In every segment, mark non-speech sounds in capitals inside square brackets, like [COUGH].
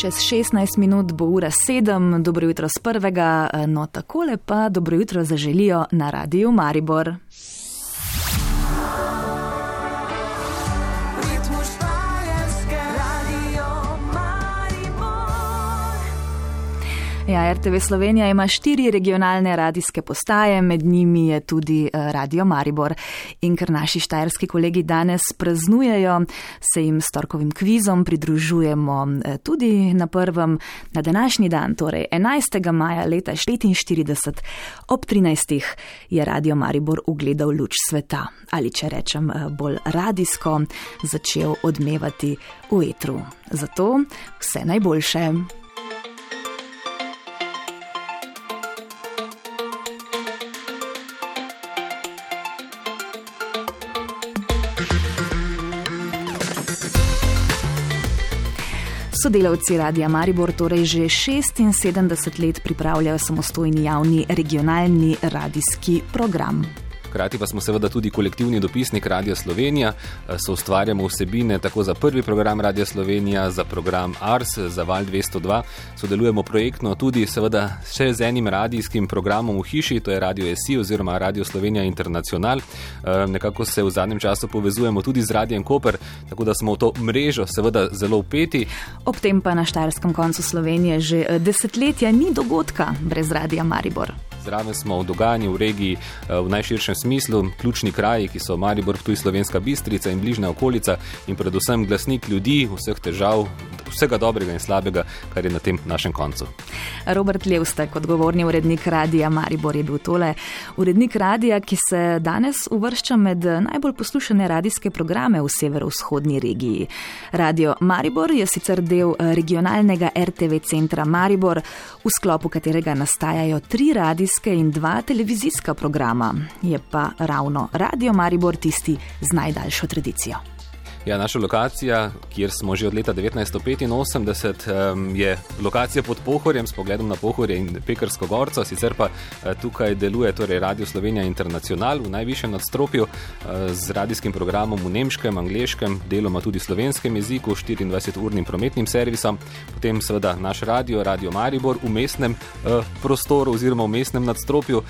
Čez 16 minut bo ura 7, dobro jutro z prvega, no takole pa dobro jutro zaželijo na radiju Maribor. Ja, RTV Slovenija ima štiri regionalne radijske postaje, med njimi je tudi eh, Radio Maribor. In ker naši štajerski kolegi danes praznujejo, se jim s torkovim kvizom pridružujemo eh, tudi na prvem, na današnji dan, torej 11. maja leta 1944, ob 13. je Radio Maribor ugledal luč sveta ali če rečem eh, bolj radijsko, začel odmevati v etru. Zato vse najboljše. Sodelavci Radia Maribor torej že 76 let pripravljajo samostojni javni regionalni radijski program. Hkrati pa smo seveda tudi kolektivni dopisnik Radia Slovenija, so ustvarjamo vsebine tako za prvi program Radia Slovenija, za program Ars, za Val 202. Sodelujemo projektno tudi seveda še z enim radijskim programom v hiši, to je Radio SI oziroma Radio Slovenija International. Nekako se v zadnjem času povezujemo tudi z Radijem Koper, tako da smo v to mrežo seveda zelo upeti. Ob tem pa na štajerskem koncu Slovenije že desetletja ni dogodka brez Radia Maribor. Zraven smo v dogajanju v regiji v najširšem smislu, ključni kraji, ki so Maribor, tudi Slovenska Bistrica in bližnja okolica in predvsem glasnik ljudi, vseh težav, vsega dobrega in slabega, kar je na tem našem koncu. Robert Levstek, odgovorni urednik Radija Maribor, je bil tole. Urednik radija, ki se danes uvršča med najbolj poslušane radijske programe v severovzhodni regiji. Radio Maribor je sicer del regionalnega RTV centra Maribor, v sklopu katerega nastajajo tri radijske in dva televizijska programa. Je pa ravno Radio Maribor tisti z najdaljšo tradicijo. Ja, naša lokacija, kjer smo že od leta 1985, je lokacija pod Pohorjem s pogledom na Pohorje in Pekarsko gorco, sicer pa tukaj deluje torej Radio Slovenija International v najvišjem nadstropju z radijskim programom v nemškem, angliškem, deloma tudi slovenskem jeziku, 24-urnim prometnim servisom, potem seveda naš radio, Radio Maribor v mestnem prostoru oziroma v mestnem nadstropju,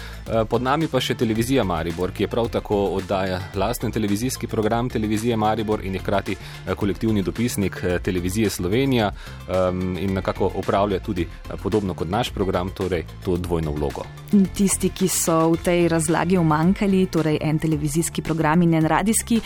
pod nami pa še televizija Maribor, ki je prav tako oddaja lasten televizijski program televizije Maribor in je hkrati kolektivni dopisnik televizije Slovenija in nekako upravlja tudi podobno kot naš program, torej to dvojno vlogo. Tisti, ki so v tej razlagi umankali, torej en televizijski program in en radijski,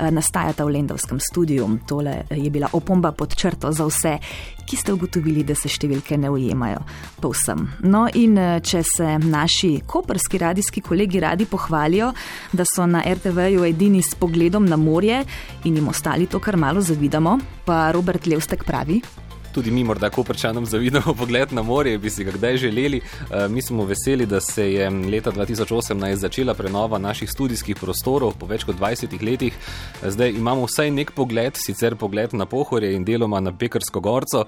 nastajata v Lendavskem studiu. Tole je bila opomba pod črto za vse, ki ste ugotovili, da se številke ne ujemajo povsem. No in če se naši koperski radijski kolegi radi pohvalijo, da so na RTV-ju edini s pogledom na morje in jim ostali to kar malo zavidamo, pa Robert Levstek pravi. Tudi mi, morda, koprčanom zavidamo [LAUGHS] pogled na morje, bi si ga kdaj želeli. Mi smo veseli, da se je leta 2018 začela prenova naših studijskih prostorov po več kot 20 letih. Zdaj imamo vsaj nek pogled, sicer pogled na Pohorje in deloma na Pekarsko gorco,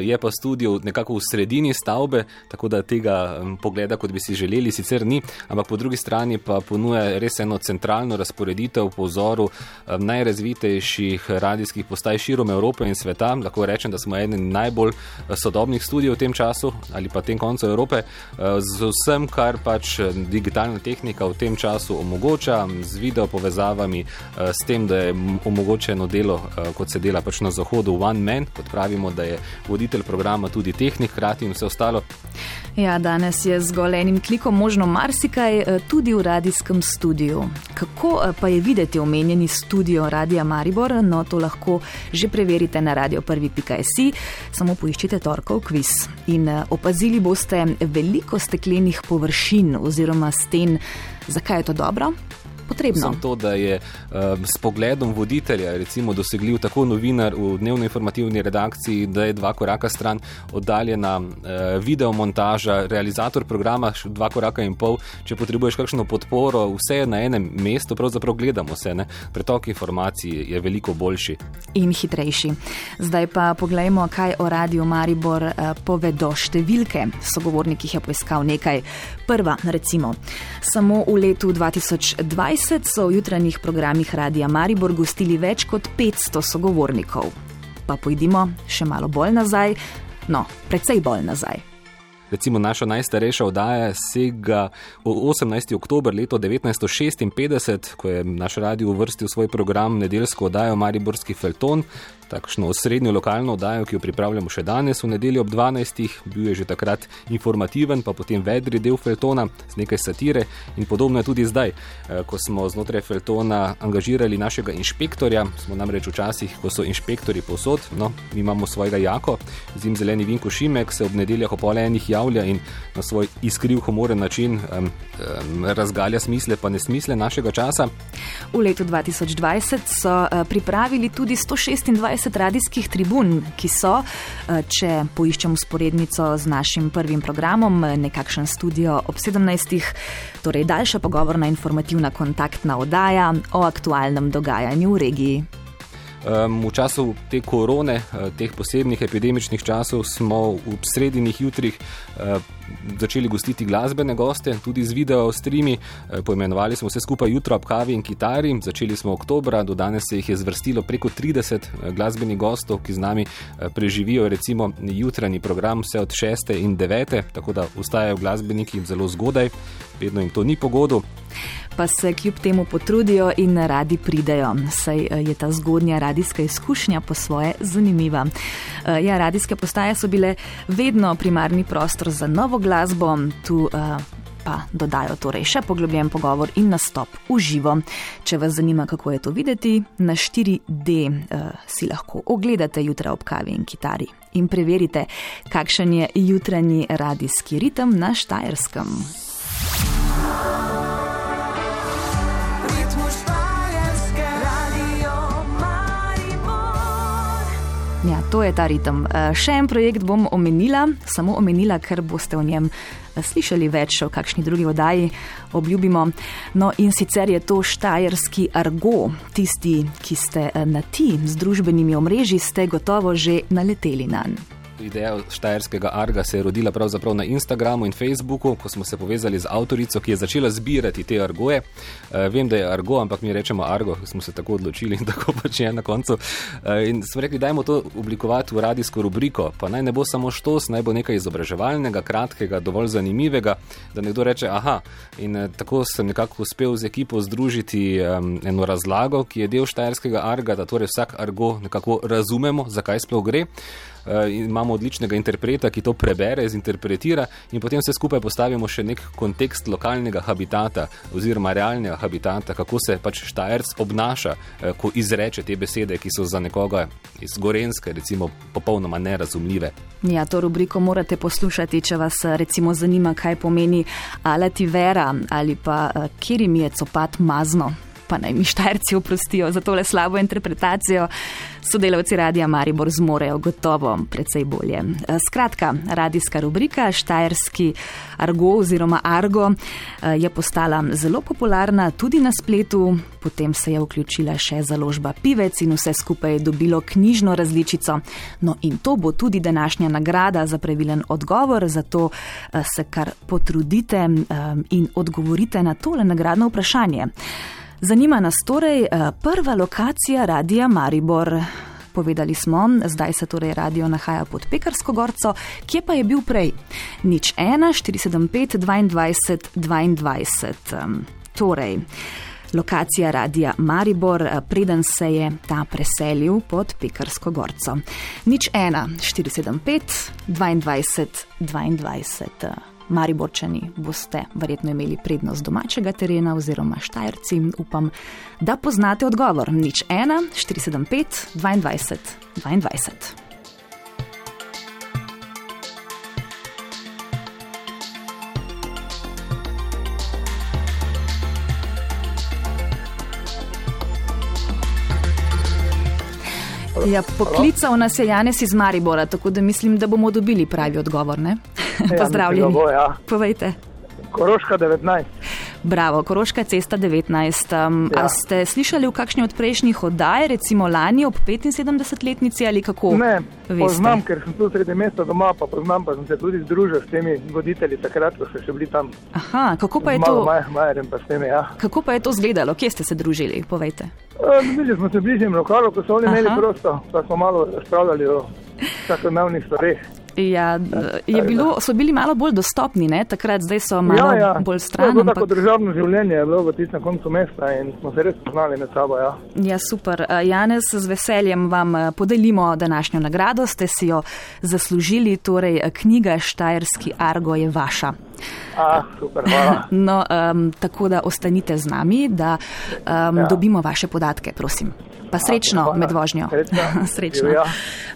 je pa studio nekako v sredini stavbe, tako da tega pogleda, kot bi si želeli, sicer ni, ampak po drugi strani pa ponuja res eno centralno razporeditev po vzoru najrazvitejših radijskih postaj širom Evrope in sveta. Lahko rečem, da smo eden najbolj sodobnih studijev v tem času ali pa tem koncu Evrope, z vsem, kar pač digitalna tehnika v tem času omogoča, z video povezavami, s tem, da je omogočeno delo, kot se dela pač na zahodu, one man, kot pravimo, da je voditelj programa tudi tehnik, hkrati in vse ostalo. Ja, danes je zgolj enim klikom možno marsikaj, tudi v radijskem studiu. Kako pa je videti omenjeni studio Radia Maribor? No, to lahko že preverite na radio1.si samo poiščite torkov kviz. In opazili boste veliko steklenih površin oziroma sten. Zakaj je to dobro? Potrebno. Sem to, da je um, s pogledom voditelja, recimo, dosegljiv tako novinar v dnevno-informativni redakciji, da je dva koraka stran oddaljena uh, videomontaža, realizator programa, dva koraka in pol. Če potrebuješ kakšno podporo, vse je na enem mestu, pravzaprav gledamo vse. Ne? Pretok informacij je veliko boljši. In hitrejši. Zdaj pa pogledajmo, kaj o radiju Maribor uh, povedo številke. Sogovornik jih je poiskal nekaj. Prva, recimo, samo v letu 2020. 20 so v jutranjih programih Radia Maribor gostili več kot 500 sogovornikov. Pa pojdimo še malo bolj nazaj. No, precej bolj nazaj. Recimo naša najstarejša oddaja sega v 18. oktober leta 1956, ko je naš radio uvrstil svoj program nedeljsko oddajo Mariborski Felton, takšno osrednjo lokalno oddajo, ki jo pripravljamo še danes v nedeljo ob 12. Bil je že takrat informativen, pa potem vedri del Feltona z nekaj satire in podobno je tudi zdaj, eh, ko smo znotraj Feltona angažirali našega inšpektorja. Smo namreč včasih, ko so inšpektori povsod, no, mi imamo svojega jako, zim zeleni Vinko Šimek se ob nedeljah opolenih javlja in na svoj iskriv humoren način um, um, razgalja smisle pa nesmisle našega časa. V letu 2020 so uh, pripravili tudi 126 20 radijskih tribun, ki so, eh, če poiščem usporednico z našim prvim programom, eh, nekakšen studio ob 17. Torej, daljša pogovorna informativna kontaktna oddaja o aktualnem dogajanju v regiji. V času te korone, eh, teh posebnih epidemičnih časov, smo v srednjih jutrih eh, začeli gostiti glasbene goste, tudi z video streami. Eh, poimenovali smo vse skupaj jutro ob kavi in kitari. Začeli smo oktobra, do danes se jih je zvrstilo preko 30 glasbenih gostov, ki z nami preživijo recimo jutranji program vse od 6. in 9. tako da ustajajo glasbeniki zelo zgodaj, vedno jim to ni pogodo pa se kljub temu potrudijo in radi pridejo. Saj je ta zgodnja radijska izkušnja po svoje zanimiva. Eh, ja, radijske postaje so bile vedno primarni prostor za novo glasbo. Tu, uh, dodajo torej še poglobljen pogovor in nastop v živo. Če vas zanima, kako je to videti, na 4D uh, si lahko ogledate jutra ob kavi in kitari in preverite, kakšen je jutranji radijski ritem na Štajerskem. Ja, to je ta ritem. Eh, še en projekt bom omenila, samo omenila, ker boste o njem eh, slišali več o kakšni drugi oddaji, obljubimo. No, in sicer je to štajerski argo. Tisti, ki ste eh, na ti z družbenimi omrežji, ste gotovo že naleteli na njega. Ideja štajerskega arga se je rodila pravzaprav na Instagramu in Facebooku, ko smo se povezali z avtorico, ki je začela zbirati te argoje. Uh, vem, da je argo, ampak mi rečemo argo, smo se tako odločili in [LAUGHS] tako pač je na koncu. Uh, in smo rekli, dajmo to oblikovati v radijsko rubriko, pa naj ne bo samo štos, naj bo nekaj izobraževalnega, kratkega, dovolj zanimivega, da nekdo reče, aha. In uh, tako sem nekako uspel z ekipo združiti um, eno razlago, ki je del štajerskega arga, da torej vsak argo nekako razumemo, zakaj sploh gre. Uh, imamo odličnega interpreta, ki to prebere, zinterpretira, in potem vse skupaj postavimo še nek kontekst lokalnega habitata oziroma realnega habitata, kako se pač Štajerc obnaša, uh, ko izreče te besede, ki so za nekoga iz Gorenske, recimo, popolnoma nerazumljive. Ja, to rubriko morate poslušati, če vas recimo zanima, kaj pomeni alati vera ali pa jim je copat mazno pa naj mi štajrci oprostijo za tole slabo interpretacijo, sodelavci Radija Maribor zmorejo gotovo precej bolje. E, skratka, radijska rubrika Štajerski argo oziroma argo e, je postala zelo popularna tudi na spletu, potem se je vključila še založba Pivec in vse skupaj je dobilo knjižno različico. No in to bo tudi današnja nagrada za pravilen odgovor, zato e, se kar potrudite in odgovorite na tole nagradno vprašanje. Zanima nas torej eh, prva lokacija Radia Maribor. Povedali smo, zdaj se torej radio nahaja pod Pekarsko gorco, kje pa je bil prej? Nič 1, 475, 22, 22. Torej, lokacija radia Maribor, eh, preden se je ta preselil pod Pekarsko gorco. Nič 1, 475, 22, 22. Mariborčani boste verjetno imeli prednost domačega terena oziroma štajerci. Upam, da poznate odgovor. Nič 1, 475, 22, 22. Ja, poklical nas je Janes iz Maribora, tako da mislim, da bomo dobili pravi odgovor. Ja, Pozdravljeni. Bo, ja. Povejte. Koroška 19. Bravo, Koroška cesta 19. Um, ja. Ste slišali v kakšni od prejšnjih oddaj, recimo lani ob 75-letnici ali kako? Ne, veste? poznam, ker sem tu sredi mesta doma, pa poznam, pa sem se tudi združil s temi voditelji takrat, ko ste še bili tam. Aha, kako pa je to? Maj, majerem, pa temi, ja. Kako pa je to izgledalo? Kje ste se družili? Povejte. Bili smo se bližnjem lokalu, ko so oni Aha. imeli prosto, pa smo malo razpravljali o vsakodnevnih stvareh. Ja, je bilo, so bili malo bolj dostopni, ne? takrat, zdaj so malo ja, ja. bolj stran. Bilo tako državno življenje, je bilo v tistem koncu mesta in smo se res poznali med sabo. Ja. ja, super. Janez, z veseljem vam podelimo današnjo nagrado, ste si jo zaslužili, torej knjiga Štajerski Argo je vaša. A, super, [LAUGHS] no, um, tako da ostanite z nami, da um, ja. dobimo vaše podatke, prosim. Pa srečno med vožnjo. srečno. [LAUGHS]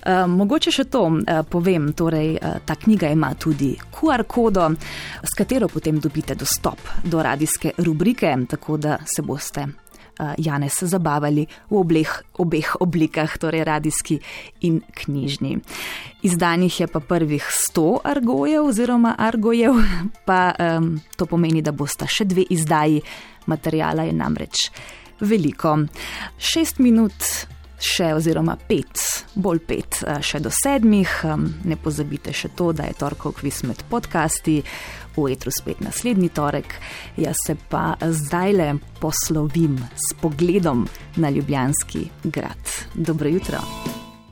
Uh, mogoče še to uh, povem. Torej, uh, ta knjiga ima tudi QR kodo, s katero potem dobite dostop do radijske rubrike, tako da se boste. Janez zabavali v obleh, obeh oblikah, torej radijski in knjižni. Izdanih je pa prvih 100 argojev oziroma argojev, [LAUGHS] pa um, to pomeni, da bosta še dve izdaji, materijala je namreč veliko. Šest minut še, oziroma pet, bolj pet, eh, še do sedmih. Ne pozabite še to, da je torkov kviz med podcasti, v etru spet naslednji torek. Jaz se pa zdaj le poslovim s pogledom na Ljubljanski grad. Dobro jutro.